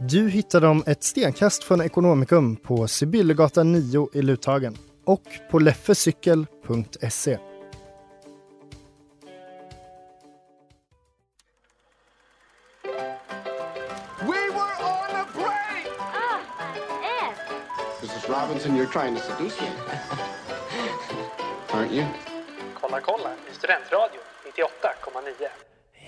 Du hittar dem ett stenkast från Ekonomikum på Sibyllegatan 9 i Luthagen och på leffecykel.se. We were on a break! Mrs. Robinson, you're trying to seduce me. Aren't you? Kolla kolla i Studentradion 98,9.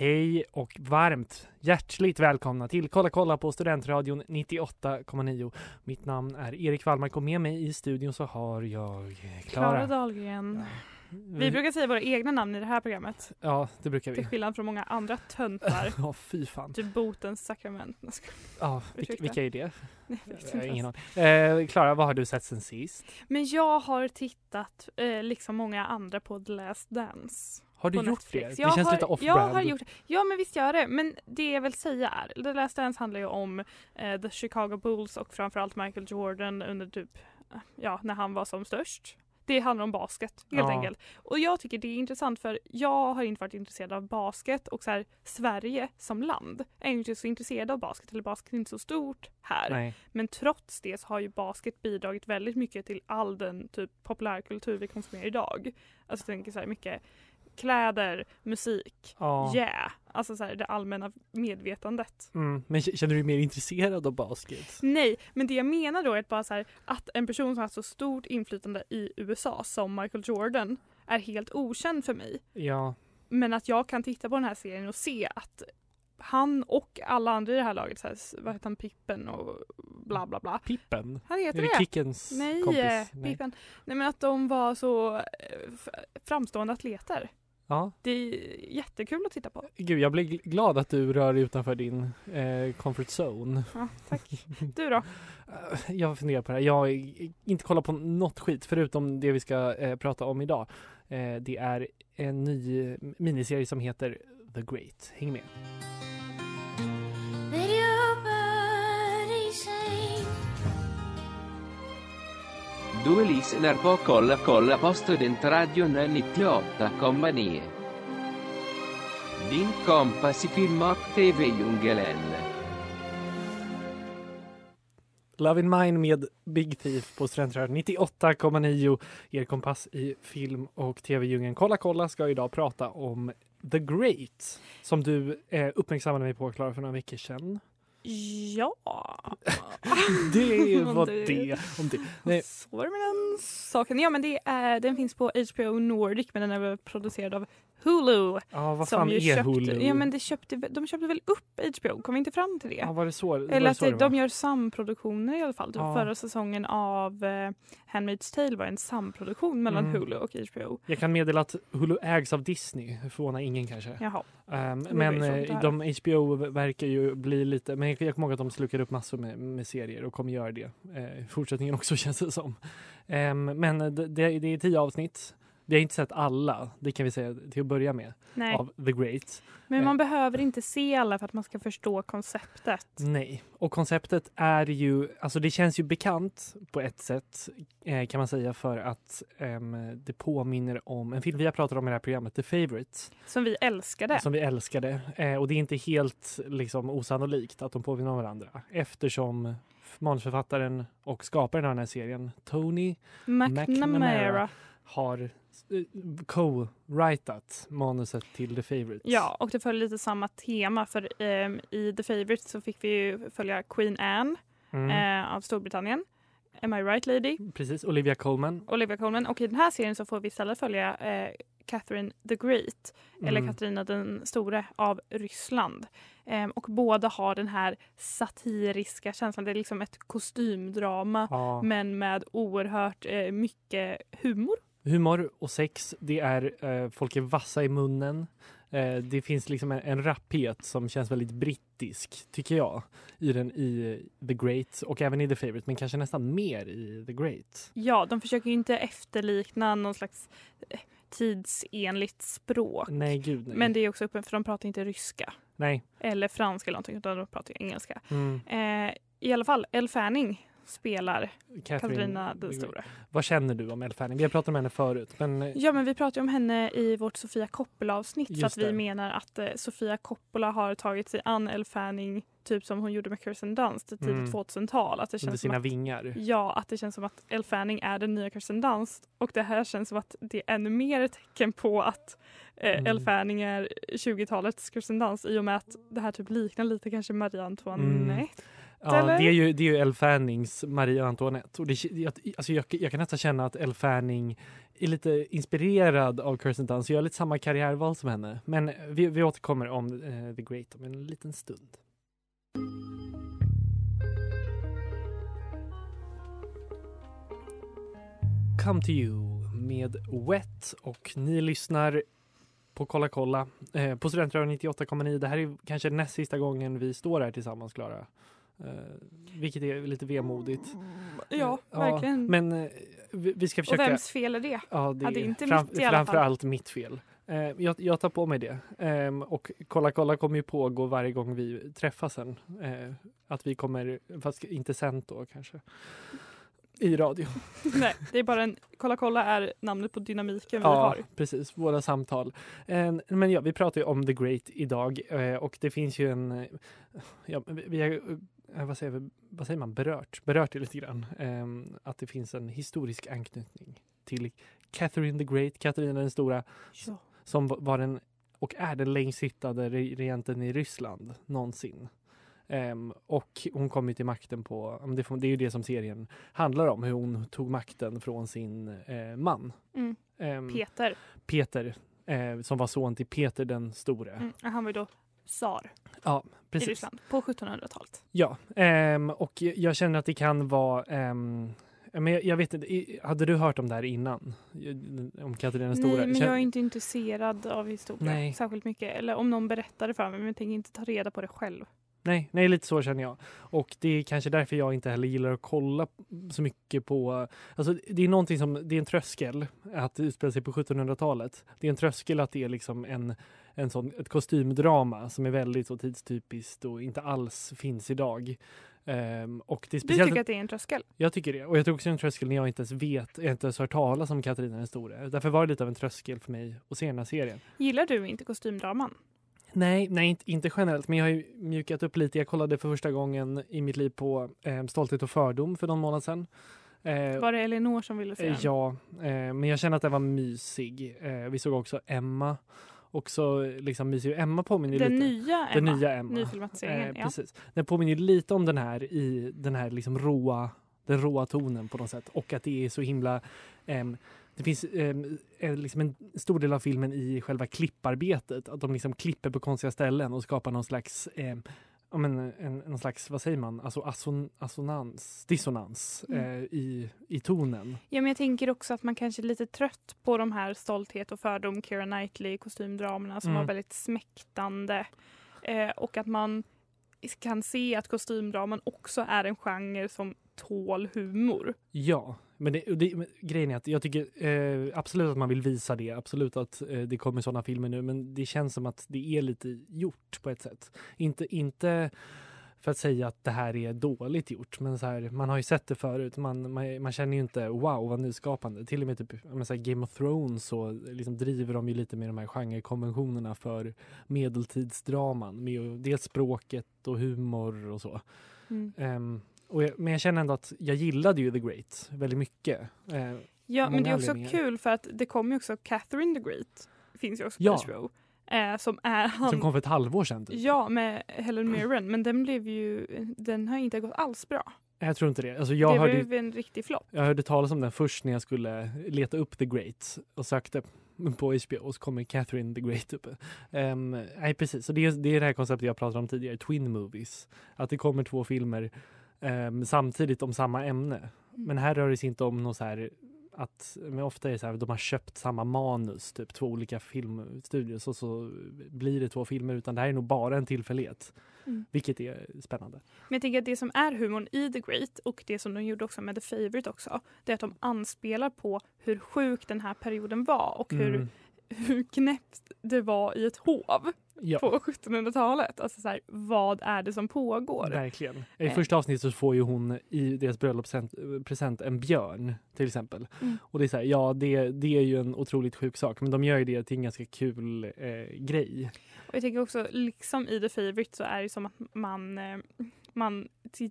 Hej och varmt hjärtligt välkomna till Kolla kolla på Studentradion 98,9. Mitt namn är Erik Wallmark och med mig i studion så har jag Klara. Dahlgren. Vi brukar säga våra egna namn i det här programmet. Ja, det brukar vi. Till skillnad från många andra töntar. Ja, fy fan. Typ botens sakrament. Ja, vilka, vilka är det? Inte ingen aning. Eh, Klara, vad har du sett sen sist? Men jag har tittat, eh, liksom många andra, på The Last Dance. Har du gjort Netflix. det? Det känns har, lite off-brand. Jag har gjort Ja men visst gör det. Men det jag vill säga är, The Last Dance handlar ju om eh, The Chicago Bulls och framförallt Michael Jordan under typ, eh, ja när han var som störst. Det handlar om basket helt Ja. enkelt. Och jag tycker det är intressant för jag har inte varit intresserad av basket och så här, Sverige som land är inte så intresserad av basket eller basket är inte så stort här. Nej. Men trots det så har ju basket bidragit väldigt mycket till all den typ populärkultur vi konsumerar idag. Alltså jag tänker så här mycket kläder, musik, Ja. yeah. Alltså så här det allmänna medvetandet. Mm, men känner du dig mer intresserad av basket? Nej, men det jag menar då är att bara så här, att en person som har så stort inflytande i USA som Michael Jordan är helt okänd för mig. Ja. Men att jag kan titta på den här serien och se att han och alla andra i det här laget, så här, vad heter han, Pippen och bla bla bla. Pippen? Han heter Är det det? Kickens Nej, kompis? eh, Pippen. Nej men att de var så eh, framstående atleter. Ja. Det är jättekul att titta på. Gud, jag blir gl- glad att du rör dig utanför din eh, comfort zone. Ja, tack. Du då? Jag funderar på det här. Jag har inte kollat på något skit förutom det vi ska eh, prata om idag. Eh, det är en ny miniserie som heter The Great. Häng med. Du lyssnar på Kolla kolla på Studentradion 98,9. Din kompass i film och tv-djungeln. Love in Mine med Big Thief på Studentradion 98,9. Er kompass i film och tv-djungeln. Kolla kolla ska idag prata om The Great som du eh, uppmärksammade mig på Klara för några veckor sedan. Ja. Det var Det- det om det. Nej, Så var det med den saken. Ja men det är, den finns på HBO Nordic men den är producerad av Hulu. ja, vad fan är köpte, Hulu? Ja men det köpte, de köpte väl upp HBO? Kom vi inte fram till det? Ja, var det så? Eller det att det de gör samproduktioner i alla fall. Ja. Förra säsongen av eh, Handmaid's Tale var en samproduktion mellan Mm. Hulu och HBO. Jag kan meddela att Hulu ägs av Disney. Det förvånar ingen kanske. Jaha. Det men eh, de HBO verkar ju bli lite, men jag jag kommer ihåg att de slukar upp massor med, med serier och kommer göra det eh, i fortsättningen också känns det som. Ehm, men det, det det är tio avsnitt. Vi har inte sett alla, det kan vi säga till att börja med, Nej. av The Great. Men man Eh. behöver inte se alla för att man ska förstå konceptet. Nej, och konceptet är ju, alltså det känns ju bekant på ett sätt eh, kan man säga för att ehm, det påminner om en film vi har pratat om i det här programmet, The Favourite. Som vi älskade. Som vi älskade. Eh, och det är inte helt liksom, osannolikt att de påminner om varandra eftersom manusförfattaren och skaparen av den här serien, Tony McNamara. har eh, co-writat manuset till The Favourite. Ja, och det följer lite samma tema för ehm, i The Favourite så fick vi ju följa Queen Anne Mm. eh, av Storbritannien. Am I right lady? Precis, Olivia Colman. Olivia Colman. Och i den här serien så får vi istället följa eh, Catherine the Great, eller Mm. Katarina den store av Ryssland. Ehm, och båda har den här satiriska känslan. Det är liksom ett kostymdrama Ja. men med oerhört eh, mycket humor. Humor och sex, det är eh, folk är vassa i munnen. Eh, det finns liksom en, en rapphet som känns väldigt brittisk, tycker jag, i den i The Great och även i The Favourite, men kanske nästan mer i The Great. Ja, de försöker ju inte efterlikna någon slags eh, tidsenligt språk. Nej, gud nej. Men det är också öppet för de pratar inte ryska Nej. eller franska eller någonting utan de pratar engelska. Mm. Eh, I alla fall, Elle Fanning spelar Catherine Katarina den stora. Vad känner du om Elle Fanning? Vi har pratat om henne förut, men eh, Ja, men vi pratade om henne i vårt Sofia Coppola-avsnitt Just att vi det. menar att eh, Sofia Coppola har tagit sig an Elle Fanning typ som hon gjorde med Kirsten Dunst tidigt Mm. 2000-tal. Att det under känns som sina att, vingar. ja, att det känns som att Elle Fanning är den nya Kirsten Dunst och det här känns som att det är ännu mer ett tecken på att eh, Mm. Fanning är 20-talets Kirsten Dunst i och med att det här typ liknar lite kanske Marie Antoinette. Ja, eller? det är ju, det är ju Elle Fannings Marie Antoinette. Och det, jag, alltså jag, jag kan nästan känna att Elle Fanning är lite inspirerad av Kirsten Dunst. Jag gör lite samma karriärval som henne. Men vi, vi återkommer om eh, The Great om en liten stund. Come to you med Wet och ni lyssnar på Kolla kolla eh, på Studentradion 98,9. Det här är kanske näst sista gången vi står här tillsammans Klara. Eh, vilket är lite vemodigt. Ja, verkligen. Men eh, vi, ska och försöka... vems fel är det? Ja, det Ja, det är inte fram, mitt i alla framför fall. allt mitt fel. Eh, jag, jag tar på mig det. Ehm, och Kolla kolla kommer ju pågå varje gång vi träffas sen. Eh, att vi kommer, fast inte sent då kanske, i radio. Nej, det är bara en... Kolla kolla är namnet på dynamiken vi Ja, har. precis. Våra samtal. Men ja, vi pratar ju om The Great idag eh, och det finns ju en... eh, Ja, vi har, eh, vad, säger, vi- vad säger man? Berört. Berört det lite grann. Eh, att det finns en historisk anknytning till Catherine the Great, Katarina den stora, Ja. som va- var den och är den längst sittande re- regenten i Ryssland någonsin. Ehm, och hon kom ju till makten på, det, det är ju det som serien handlar om, hur hon tog makten från sin eh, man. Mm. Ehm, Peter. Peter, eh, som var son till Peter den store. Mm. Han var ju då tsar Ja, i. Ryssland på 1700-talet. Ja, ehm, och jag känner att det kan vara men jag, vet inte, hade du hört om det här innan? Om Katarina den stora? Nej, men jag är inte intresserad av historia Nej. särskilt mycket. Eller om någon berättade för mig, men jag tänker inte ta reda på det själv. Nej, nej, lite så känner jag. Och det är kanske därför jag inte heller gillar att kolla så mycket på... Alltså det är någonting som, det är en tröskel att det utspelar sig på 1700-talet. Det är en tröskel att det är liksom en, en sån, ett kostymdrama som är väldigt så tidstypiskt och inte alls finns idag. Ehm, och det är Du speciellt, tycker att det är en tröskel? Jag tycker det. Och jag tror också det är en tröskel när jag inte ens vet, jag inte ens hört talas om Katarina den store. Därför var det lite av en tröskel för mig att se den här serien. Gillar du inte kostymdraman? Nej, nej inte, inte generellt, men jag har ju mjukat upp lite. Jag kollade för första gången i mitt liv på eh, Stolthet och fördom för någon månad sedan. Eh, Var det Elinor som ville se eh, den? ja, eh, men jag kände att den var mysig. Eh, vi såg också Emma. Också liksom mysig. Emma påminner Den lite. nya Den Emma. nya Emma. Nyfilmatiseringen, ja. Precis. Den påminner lite om den här i den här liksom råa, den råa tonen på något sätt. Och att det är så himla det finns eh, liksom en stor del av filmen i själva klipparbetet. Att de liksom klipper på konstiga ställen och skapar någon slags ja, men, en, någon slags, vad säger man, alltså asson, assonans, dissonans Mm. eh, i, i tonen. Ja, men jag tänker också att man kanske är lite trött på de här Stolthet och fördom, Keira Knightley kostymdramerna som Mm. var väldigt smäktande. Eh, och att man kan se att kostymdraman också är en genre som tål humor. Ja, men, det, det, men grejen är att jag tycker eh, absolut att man vill visa det. Absolut att eh, det kommer sådana filmer nu, men det känns som att det är lite gjort på ett sätt. Inte, inte för att säga att det här är dåligt gjort, men så här, man har ju sett det förut. Man, man, man känner ju inte wow vad nyskapande. Till och med typ, så Game of Thrones så liksom driver de ju lite med de här genrekonventionerna för medeltidsdraman. Med dels språket och humor och så. Mm. Och jag, men jag känner ändå att jag gillade ju The Great väldigt mycket. Eh, Ja, men det är också kul för att det kommer ju också Catherine the Great. Finns ju också på Ja. HBO. Eh, som är han... Som kom för ett halvår sedan. Typ. Ja, med Helen Mirren. Men den blev ju, den har inte gått alls bra. Jag tror inte det. Alltså jag, det hörde, blev en riktig flopp. jag hörde talas om den först när jag skulle leta upp The Great och sökte på HBO och så kommer Catherine the Great upp. Um, nej precis, så det är, det är det här konceptet jag pratade om tidigare, Twin Movies. Att det kommer två filmer ehm, samtidigt om samma ämne. Men här rör det sig inte om något så här att, men ofta är det så här, de har köpt samma manus, typ två olika filmstudios och så blir det två filmer utan det här är nog bara en tillfällighet. Mm. Vilket är spännande. Men jag tänker att det som är humorn i The Great och det som de gjorde också med The Favourite också, det är att de anspelar på hur sjuk den här perioden var och hur, Mm. hur knäppt det var i ett hov Ja. på 1700-talet. Alltså så här, vad är det som pågår? Verkligen. I Eh. första avsnittet så får ju hon i deras bröllopspresent present en björn till exempel. Mm. Och det är så här, ja det, det är ju en otroligt sjuk sak men de gör ju det till en ganska kul eh, grej. Och jag tänker också, liksom i The Favourite så är det som att man, eh, man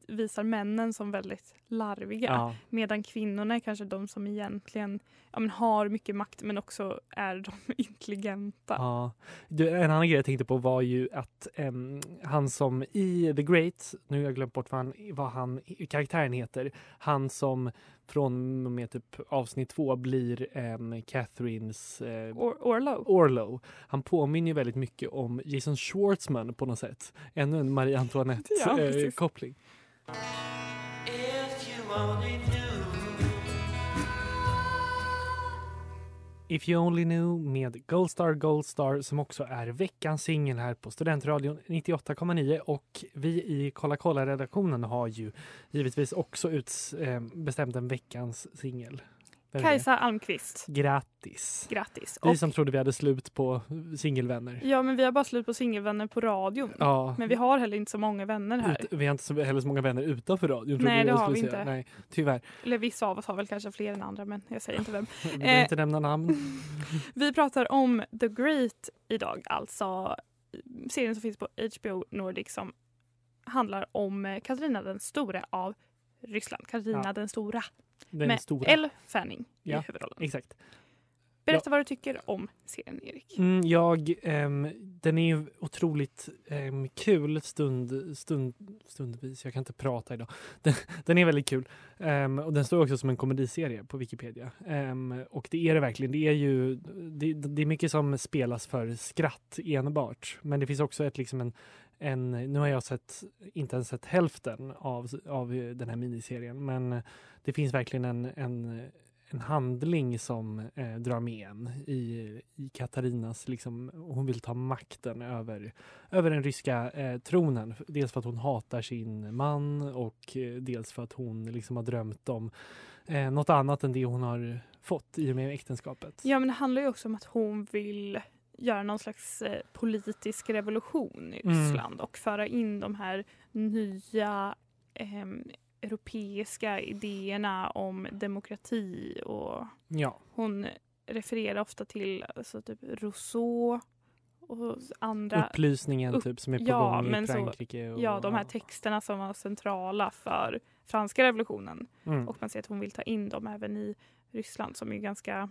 visar männen som väldigt larviga. Ja. Medan kvinnorna är kanske de som egentligen ja, men har mycket makt men också är de intelligenta. Ja. Du, en annan grej jag tänkte på var ju att em, han som i The Great, nu har jag glömt bort vad, han, vad han, karaktären heter, han som från och med typ avsnitt två blir em, Catherines eh, Or- Orlo. Orlo. Han påminner ju väldigt mycket om Jason Schwartzman på något sätt. Ännu en Marie Ja, Antoinette-koppling. precis. If you only knew med Goldstar Goldstar som också är veckans singel här på Studentradion 98,9 och vi i Kolla kolla-redaktionen har ju givetvis också bestämt en veckans singel. Kajsa Almqvist. Grattis! Grattis. Vi Och, som trodde vi hade slut på singelvänner. ja men vi har bara slut på singelvänner på radion. Ja. Men vi har heller inte så många vänner här. Ut, vi har inte så, heller så många vänner utanför radion. Nej, det har vi säga. inte. Nej, tyvärr. Eller vissa av oss har väl kanske fler än andra men jag säger inte vem. Vi Eh, inte nämna namn. Vi pratar om The Great idag, alltså serien som finns på HBO Nordic som handlar om eh, Katarina den stora av Ryssland. Katarina Ja. den stora. Den med stora. Elle Fanning Ja, i huvudrollen. Exakt. Berätta vad du tycker om serien Erik. Mm, jag, ehm, den är ju otroligt ehm, kul stund, stund, stundvis. Jag kan inte prata idag. Den, den är väldigt kul. Ehm, och den står också som en komediserie på Wikipedia. Ehm, och det är det verkligen. Det är ju det, det är mycket som spelas för skratt enbart. Men det finns också ett liksom en en, nu har jag sett, inte ens sett hälften av, av den här miniserien men det finns verkligen en, en en handling som eh, drar med en i, i Katarinas, liksom, hon vill ta makten över, över den ryska eh, tronen. Dels för att hon hatar sin man och eh, dels för att hon liksom har drömt om eh, något annat än det hon har fått i och med äktenskapet. Ja men det handlar ju också om att hon vill göra någon slags eh, politisk revolution i Mm. Ryssland och föra in de här nya ehm, europeiska idéerna om demokrati och Ja, hon refererar ofta till alltså, typ Rousseau och andra upplysningen upp- typ som är på ja, gång i men Frankrike. Och, Ja, de här texterna som var centrala för franska revolutionen. Mm. Och man ser att hon vill ta in dem även i Ryssland som är ganska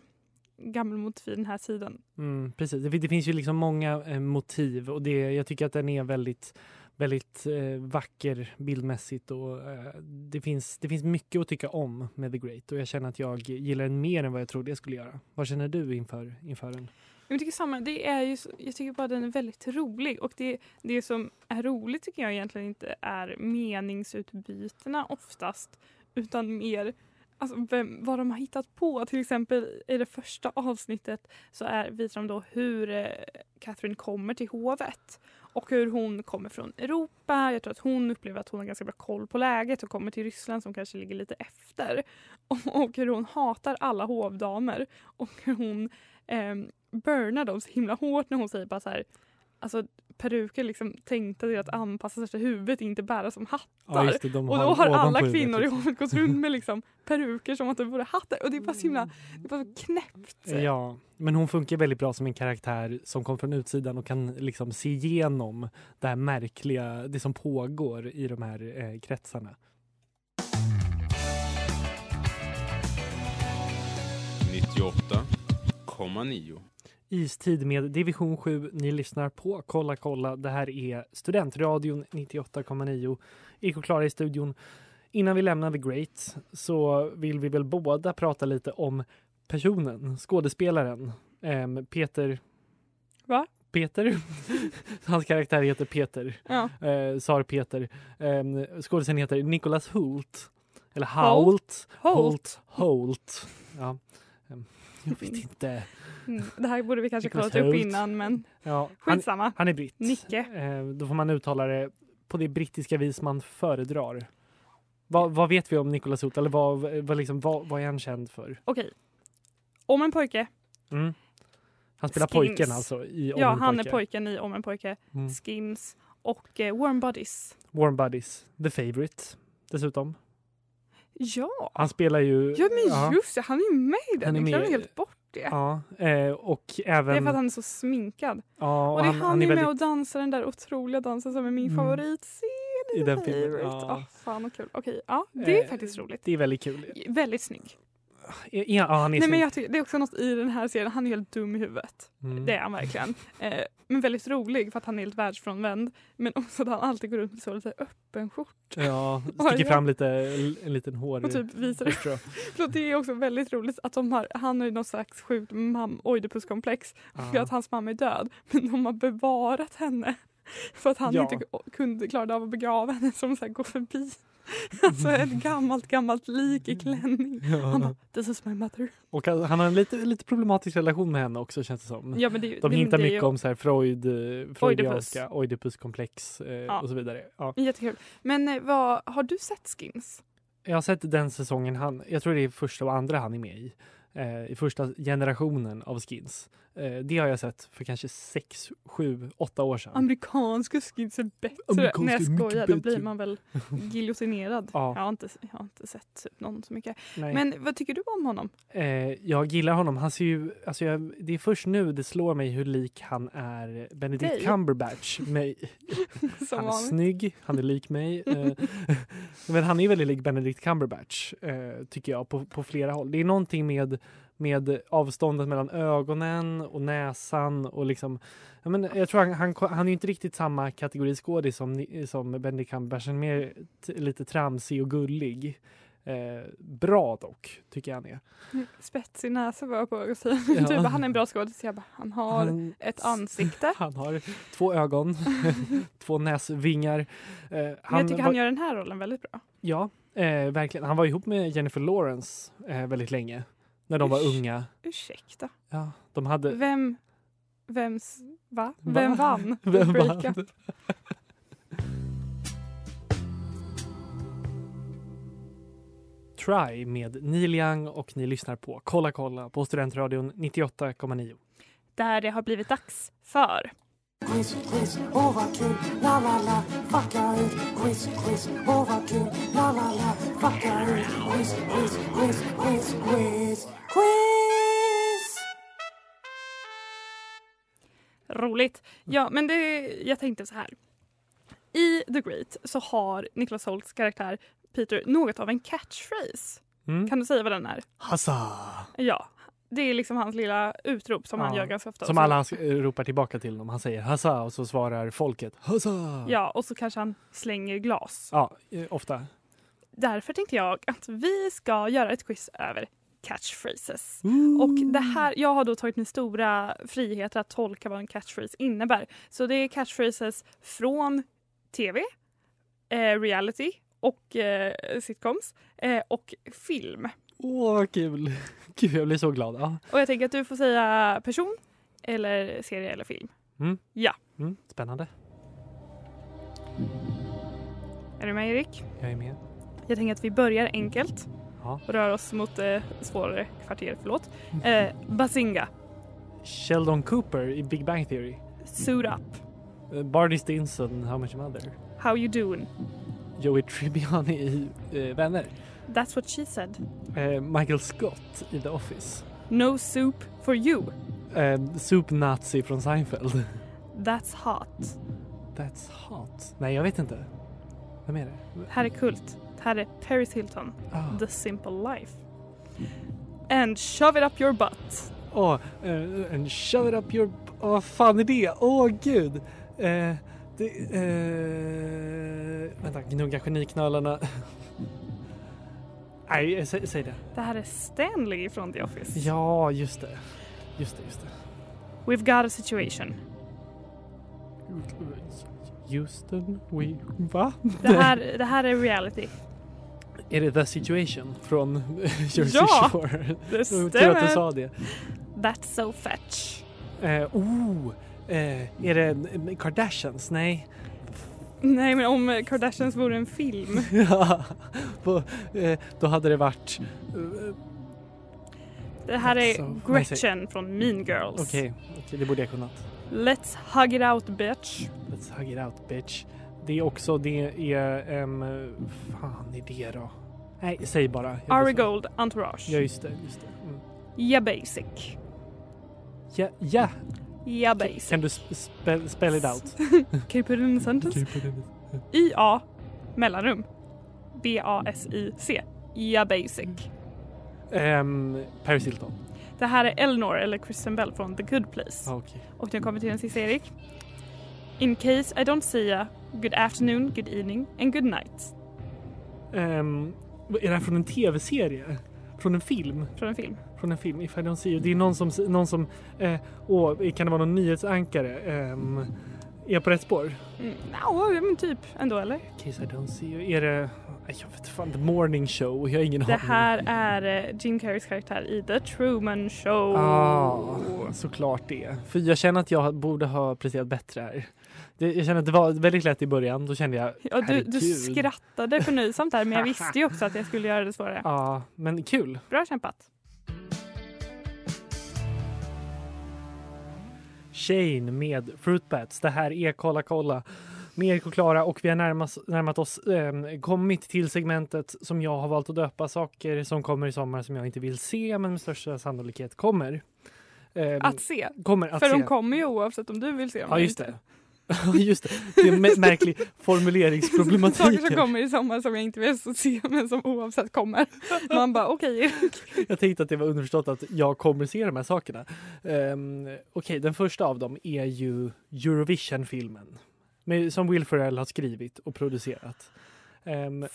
gammelmotiv i den här sidan. Mm, precis, det, det finns ju liksom många eh, motiv och det, jag tycker att den är väldigt, väldigt eh, vacker bildmässigt och eh, det, finns, det finns mycket att tycka om med The Great och jag känner att jag gillar den mer än vad jag trodde jag skulle göra. Vad känner du inför, inför den? Jag tycker samma, det är ju, jag tycker bara den är väldigt rolig och det, det som är roligt tycker jag egentligen inte är meningsutbytena oftast utan mer alltså, vem, vad de har hittat på. Till exempel i det första avsnittet så är, visar de då hur eh, Catherine kommer till hovet och hur hon kommer från Europa. Jag tror att hon upplever att hon har ganska bra koll på läget och kommer till Ryssland som kanske ligger lite efter. Och, och hur hon hatar alla hovdamer och hur hon eh, burnar dem så himla hårt när hon säger bara så här Alltså peruker liksom tänkta till att anpassa sig efter huvudet, inte bära som hattar. just det, de och då har alla huvudet, kvinnor i hovet gått runt med liksom peruker som att de vore hattar. Och det är bara så himla det är bara så knäppt. Ja, men hon funkar väldigt bra som en karaktär som kommer från utsidan och kan liksom se igenom det här märkliga, det som pågår i de här eh, kretsarna. 98,9. Istid med Division 7. Ni lyssnar på Kolla kolla. Det här är Studentradion 98,9. Eko Klara i studion. Innan vi lämnar The Great så vill vi väl båda prata lite om personen, skådespelaren. Ehm, Peter... Va? Peter. Hans karaktär heter Peter. Ja. Eh, Sar Peter. Eh, skådespelaren heter Nicholas Hoult. Eller Hoult. Hoult. Hoult. Hoult. Ja. Jag vet inte. Mm, det här borde vi kanske kollat upp innan men Ja, han, skitsamma. han är britt. Nicke. Eh, då får man uttala det på det brittiska vis man föredrar. Vad, vad vet vi om Nicholas Hoult? Eller vad, vad, liksom, vad, vad är han känd för? Okej. Om en pojke. Mm. Han spelar Skins. pojken alltså i Om ja, en han pojke. är pojken i Om en pojke. Mm. Skins och eh, Warm Bodies. Warm Buddies, The Favourite dessutom. Ja, Han spelar ju... ja men just det, han är ju med i den. Han är Jag glömde helt bort det. Ja, eh, och även... Det är för att han är så sminkad. ja, Och, det är han, är med väldigt- och dansar den där otroliga dansen som är min Mm. favoritscen I den filmen, ja. Åh, fan vad kul. Okej, ja, det är Eh, faktiskt roligt. Det är väldigt kul. Väldigt snygg. Ja, han är Nej, men jag tycker, det är också något i den här serien, han är helt dum i huvudet. Mm. Det är han verkligen. Eh, men väldigt rolig för att han är helt världsfrånvänd. Men också att han alltid går runt med så lite öppen skjort. Ja, sticker fram lite, en liten hår. Och typ visar det. hårstrå. För det är också väldigt roligt att de har, han har ju något slags sjukt mam- oidipuskomplex för att hans mamma är död. Men de har bevarat henne för att han Ja. inte kunde klara av att begrava henne som så här går förbi. Alltså ett gammalt, gammalt lik i klänning. Han bara, this is my mother. Och han har en lite, lite problematisk relation med henne också känns det som. Ja, men det, De hintar mycket ju om så här Freud, eh, freudianska oidipuskomplex eh, Ja. och så vidare. Ja. Jättekul. Men eh, vad, har du sett Skins? Jag har sett den säsongen han, jag tror det är första och andra han är med i. Eh, I första generationen av skins. Eh, det har jag sett för kanske sex, sju, åtta år sedan. Amerikanska skins är bättre. Amerikanska Nej jag skojar, då blir man väl giljotinerad. Ja. Jag, har inte, jag har inte sett typ någon så mycket. Nej. Men vad tycker du om honom? Eh, jag gillar honom. Han ser ju, alltså jag, det är först nu det slår mig hur lik han är Benedict Dig? Cumberbatch. Mig. Han är snygg, han är lik mig. Eh, men han är väldigt lik Benedict Cumberbatch, eh, tycker jag, på, på flera håll. Det är någonting med, med avståndet mellan ögonen och näsan och liksom... Jag, men, jag tror han, han, han är ju inte riktigt samma kategori skådis som, som Benedict Cumberbatch. Han är mer lite tramsig och gullig. Eh, bra dock, tycker jag han är. Spetsig näsa var jag på att säga. Ja. Du bara, han är en bra skådis. Jag bara, han har Han- ett ansikte. Han har två ögon, två näsvingar. Eh, Men jag tycker var- han gör den här rollen väldigt bra. Ja, eh, verkligen. Han var ihop med Jennifer Lawrence eh, väldigt länge. När de var Usch. unga. Ursäkta. Ja, de hade... Vem, vems, va? Va? Vem vann? Vem vann? Try med Neil Young och ni lyssnar på Kolla kolla på Studentradion 98,9. Där det har blivit dags för Quiz, quiz, åh vad kul, la la la, fucka ut. Quiz, quiz, åh vad kul, la la la, fucka ut. Quiz, quiz, quiz, quiz, quiz, quiz. roligt. Ja, men det, jag tänkte så här. I The Great så har Nicholas Holts karaktär Peter något av en catchphrase. Mm. Kan du säga vad den är? Hassa! Ja, det är liksom hans lilla utrop som han Ja, gör ganska ofta. Som alla eh, ropar tillbaka till honom. Han säger hassa och så svarar folket hassa. Ja, och så kanske han slänger glas. Ja, eh, ofta. Därför tänkte jag att vi ska göra ett quiz över catchphrases. Och det här, jag har då tagit min stora friheter att tolka vad en catchphrase innebär. Så det är catchphrases från tv, eh, reality och eh, sitcoms eh, och film. Åh, vad kul! Gud, jag blir så glad. Ja. Och jag tänker att du får säga person eller serie eller film. Mm. Ja. Mm, spännande. Är du med Erik? Jag är med. Jag tänker att vi börjar enkelt Ja. och rör oss mot eh, svårare kvarter. Förlåt. Eh, Bazinga, Sheldon Cooper i Big Bang Theory. Suit Up, Eh, Barney Stinson, How Much Mother. How You Doing, Joey Tribbiani i eh, Vänner. That's What She Said, Eh, Michael Scott i The Office. No Soup For You, Eh, Soup Nazi från Seinfeld. That's Hot. That's hot. Nej, jag vet inte. Vem är det? Här är Kult. Här är Paris Hilton, Ah. The Simple Life. And Shove It Up Your Butt, Åh, eh, and shove it up your... Vad fan är det? Åh, gud. Eh, det, eh, vänta, gnugga geniknölarna. Nej, sä, säg det. Det här är Stanley från The Office. Ja, just det. Just det, just det. We've got a situation. Houston, we... Va? Det här, det här är reality. Är det The Situation från Jersey Ja, Shore? det Tur att du stämmer. sa det. That's so fetch. Eh, oh, eh, är det Kardashians? Nej. Nej men om Kardashians vore en film. ja, på, eh, då hade det varit... eh, Det här är Gretchen från Mean Girls. Okej, okej, det borde jag kunnat. Let's hug it out bitch. Let's hug it out bitch. Det är också, det är... Um, fan är det då? Nej, säg bara. Ari Gold, Entourage. Ja, just det. Just det. Mm. Ja basic. Ja, ja. Ja basic. Kan du sp- spell, spell it out? Can you put it in a sentence? I-A mellanrum. B-A-S-I-C. Ja basic. Um, Paris Hilton. Det här är Eleanor eller Kristen Bell från The Good Place. Ah, Okej. Och nu kommer till den sista Erik. In case I don't see ya, good afternoon, good evening and good night. Ehm, är det här från en tv-serie? Från en film? Från en film. Från en film, If I don't see you. Det är någon som, någon som eh, åh, kan det vara någon nyhetsankare? Ehm, är jag på rätt spår? Mm, no, men typ ändå eller? In case I don't see you. Är det, jag vet fan, The Morning Show? Jag har ingen Det aning. här är eh, Jim Carreys karaktär i The Truman Show. Ah, såklart det. För jag känner att jag borde ha presterat bättre här. Det, jag känner att det var väldigt lätt i början. Då kände jag, Ja, du, du skrattade förnöjsamt där men jag visste ju också att jag skulle göra det svårare. Ja, men kul. Bra kämpat. Shane med Fruit Bats. Det här är Kolla kolla med Erik och Klara och vi har närmas, närmat oss, eh, kommit till segmentet som jag har valt att döpa saker som kommer i sommar som jag inte vill se men med största sannolikhet kommer. Eh, Att se. Kommer att För se. de kommer ju oavsett om du vill se dem Ja just inte. det. Ja just det. Det är en mä- märklig formuleringsproblematik. Saker som kommer i sommar som jag inte vill se men som oavsett kommer. Man bara okej. Jag tänkte att det var underförstått att jag kommer se de här sakerna. Um, Okej, den första av dem är ju Eurovision-filmen. Som Will Ferrell har skrivit och producerat. Ehm,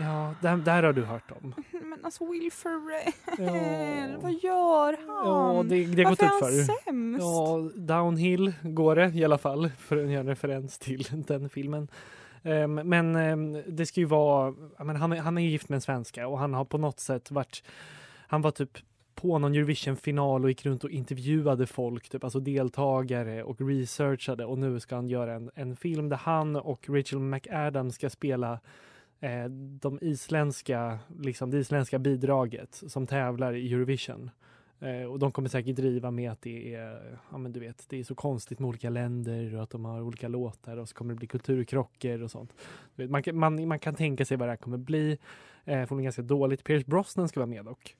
ja, där, där har du hört om. Men alltså Will Ferrell, Ja. vad gör han? Ja, det, det har gått han för. sämst? Ja, downhill går det i alla fall för att göra en referens till den filmen. Ehm, men ehm, det ska ju vara, men han, han är gift med en svenska och han har på något sätt varit, han var typ på någon Eurovision-final och gick runt och intervjuade folk, typ, alltså deltagare och researchade och nu ska han göra en, en film där han och Rachel McAdams ska spela eh, de isländska, liksom det isländska bidraget som tävlar i Eurovision. Eh, och de kommer säkert driva med att det är, ja men du vet, det är så konstigt med olika länder och att de har olika låtar och så kommer det bli kulturkrockar och sånt. Du vet, man, kan, man, man kan tänka sig vad det här kommer bli. Eh, får ganska dåligt. Pierce Brosnan ska vara med dock.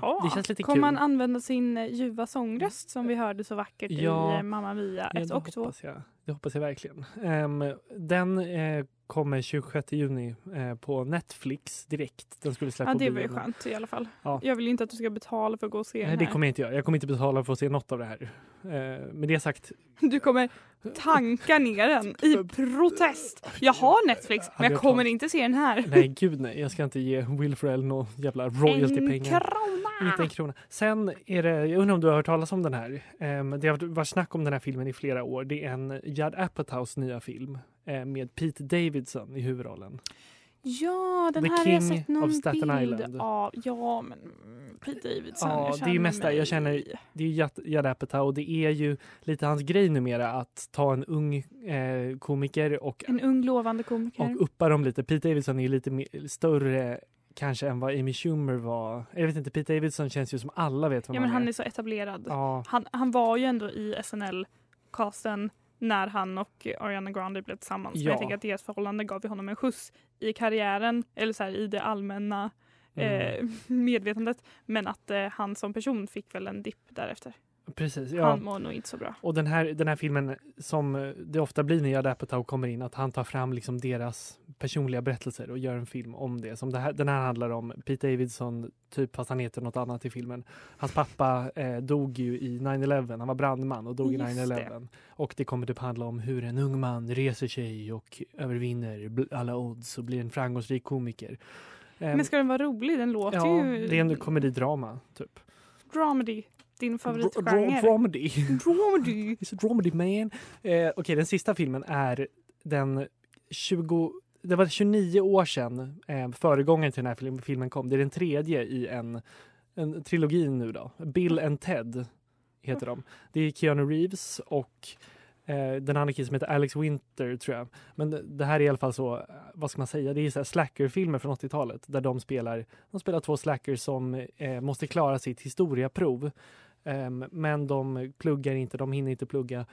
Jaha, Det känns lite kommer kul. han använda sin eh, ljuva sångröst som vi hörde så vackert Ja. i eh, Mamma Mia Ja, 1 det och 2? hoppas jag. Det hoppas jag verkligen. Ehm, den eh, kommer 26 juni eh, på Netflix direkt. Den skulle släppa Ja det var ju skönt i alla fall. Ja. Jag vill inte att du ska betala för att gå och se Nej, den det här. kommer jag inte göra. Jag kommer inte betala för att se något av det här. Eh, med det sagt, Du kommer tanka ner den i protest. Jag har Netflix men jag kommer inte se den här. nej gud nej. Jag ska inte ge Will Ferrell någon jävla En royaltypengar. krona! Inte en krona. Sen är det, jag undrar om du har hört talas om den här. Ehm, det har varit snack om den här filmen i flera år. Det är en Judd Apatows nya film eh, med Pete Davidson i huvudrollen. Ja, den The här har jag King sett någon of Staten bild Island. av. Ja, men Pete Davidson. Ja, jag det är ju mest där. Jag känner, det är ju Judd- Apatow och det är ju lite hans grej numera att ta en ung eh, komiker och, En ung lovande komiker. och uppa dem lite. Pete Davidson är ju lite mer, större kanske än vad Amy Schumer var. Jag vet inte, Pete Davidson känns ju som alla vet vem ja, men han han är. är så etablerad. Ja. Han, han var ju ändå i SNL-casten när han och Ariana Grande blev tillsammans. Men Ja. jag tänker att deras förhållande gav honom en skjuts i karriären eller så här, i det allmänna Mm. eh, medvetandet. Men att eh, han som person fick väl en dipp därefter. Precis, ja. Han mår nog inte så bra. Och den här, den här filmen, som det ofta blir när Judd Apatow kommer in, att han tar fram liksom deras personliga berättelser och gör en film om det. Som det här, den här handlar om Pete Davidson, typ fast han heter något annat i filmen. Hans pappa eh, dog ju i 9-11, han var brandman och dog i Just 9-11. Och det kommer typ handla om hur en ung man reser sig och övervinner alla odds och blir en framgångsrik komiker. Men ska den vara rolig? Den låter ja, ju... det är en komedidrama, typ. Dramedy. Din favoritgenre. Dramedy. Dramedy. It's a dramedy man. Eh, Okej, den sista filmen är den 20... Det var 29 år sedan eh, föregångaren till den här film, filmen kom. Det är den tredje i en, en trilogi nu då. Bill and Ted heter de. Det är Keanu Reeves och eh, den andra killen som heter Alex Winter tror jag. Men det, det här är i alla fall så, eh, vad ska man säga, det är så här slackerfilmer från 80-talet där de spelar, de spelar två slackers som eh, måste klara sitt historiaprov. Ehm, men de pluggar inte, de hinner inte plugga.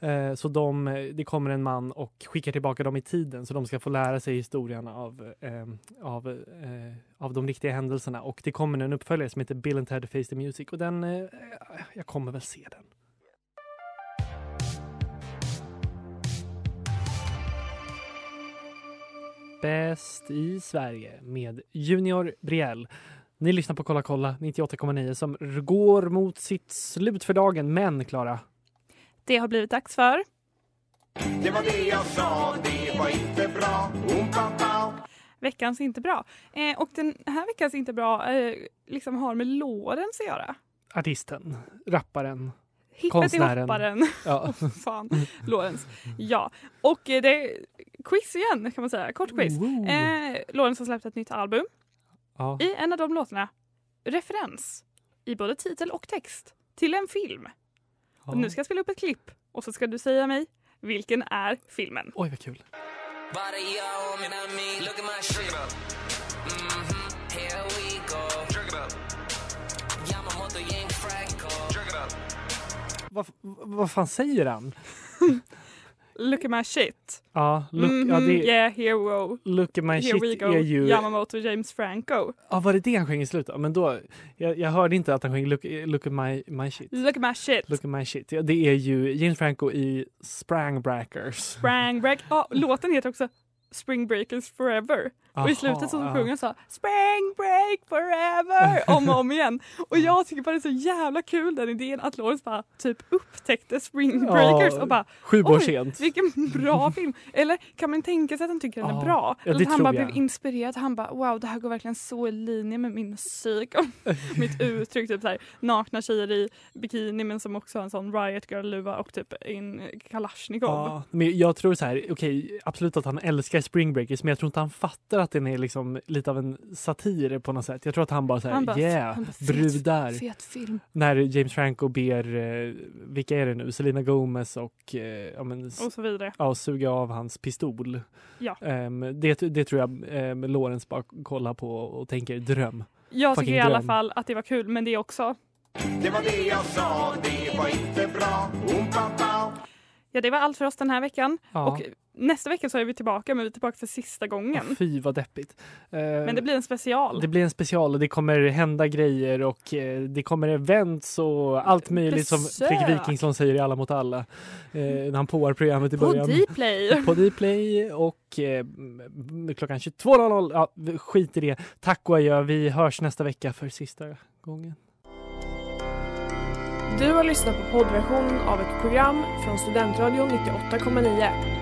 Ehm, så de, det kommer en man och skickar tillbaka dem i tiden så de ska få lära sig historien av, ehm, av, eh, av de riktiga händelserna. Och det kommer en uppföljare som heter Bill and Ted Face the Music och den, eh, jag kommer väl se den. Bäst i Sverige med Junior Briell. Ni lyssnar på Kolla kolla 98,9 som går mot sitt slut för dagen. Men Klara, Det har blivit dags för Det var det jag sa, det var inte bra. Oom-pa-pa. veckans inte bra. Eh, och den här veckans inte bra eh, liksom har med Lorentz att göra. artisten, rapparen, Hippet i Konstnären. hopparen. ja. Åh, fan, Lorentz. Ja, och eh, det är quiz igen kan man säga. Kort quiz. Eh, Lorentz har släppt ett nytt album. Ja. I en av de låtarna, referens i både titel och text till en film. Och nu ska jag spela upp ett klipp och så ska du säga mig vilken är filmen. Oj vad kul. Vad, vad fan säger han? Look at my shit. Ja, look, Mhm, ja det, Yeah, hero. look at my Here we shit go. är ju... Yamamoto James Franco. Ja, var det det han sjöng i slutet? Men då, jag, jag hörde inte att han sjöng look, look at my, my shit. Look at my shit. Look at my shit. Ja, det är ju James Franco i Sprangbreakers. Spring break. Ja, låten heter också Spring Breakers Forever. Och i slutet så Aha, sjunger han så Spring break forever om och om igen. Och jag tycker bara det är så jävla kul den idén att Lawrence bara typ upptäckte Spring Breakers och bara Sju år sent. Vilken bra film! Eller kan man tänka sig att han tycker den är Ja, bra? ja, Eller det att han bara jag. blev inspirerad. Han bara wow det här går verkligen så i linje med min musik och mitt uttryck. Typ så här, nakna tjejer i bikini men som också har en sån riot girl-luva och typ en kalasjnikov. Ja, men jag tror så här, okej, absolut att han älskar Spring Breakers, men jag tror inte han fattar att den är liksom lite av en satir på något sätt. Jag tror att han bara så här, Han bara, yeah, han bara, brudar. Fet film. När James Franco ber, eh, vilka är det nu, Selena Gomez och, eh, ja, men, Och så vidare. ja, suga av hans pistol. Ja. Ehm, det, det tror jag eh, Lawrence bara kollar på och tänker dröm. Jag Fucking tycker i alla dröm. fall att det var kul men det är också Det var det jag sa, det var inte bra. Oom-pa-pa. Ja det var allt för oss den här veckan. Ja. Och nästa vecka så är vi tillbaka men vi är tillbaka för sista gången. Åh, Fy vad deppigt. Eh, Men det blir en special. Det blir en special och det kommer hända grejer och eh, det kommer events och allt möjligt som Besök. Fredrik Wikingsson säger i Alla mot alla. Eh, när han påar programmet i På början. Dplay. På Dplay och eh, klockan 22.00. Ja, skit i det. Tack och adjö. Vi hörs nästa vecka för sista gången. Du har lyssnat på poddversion av ett program från Studentradion 98,9.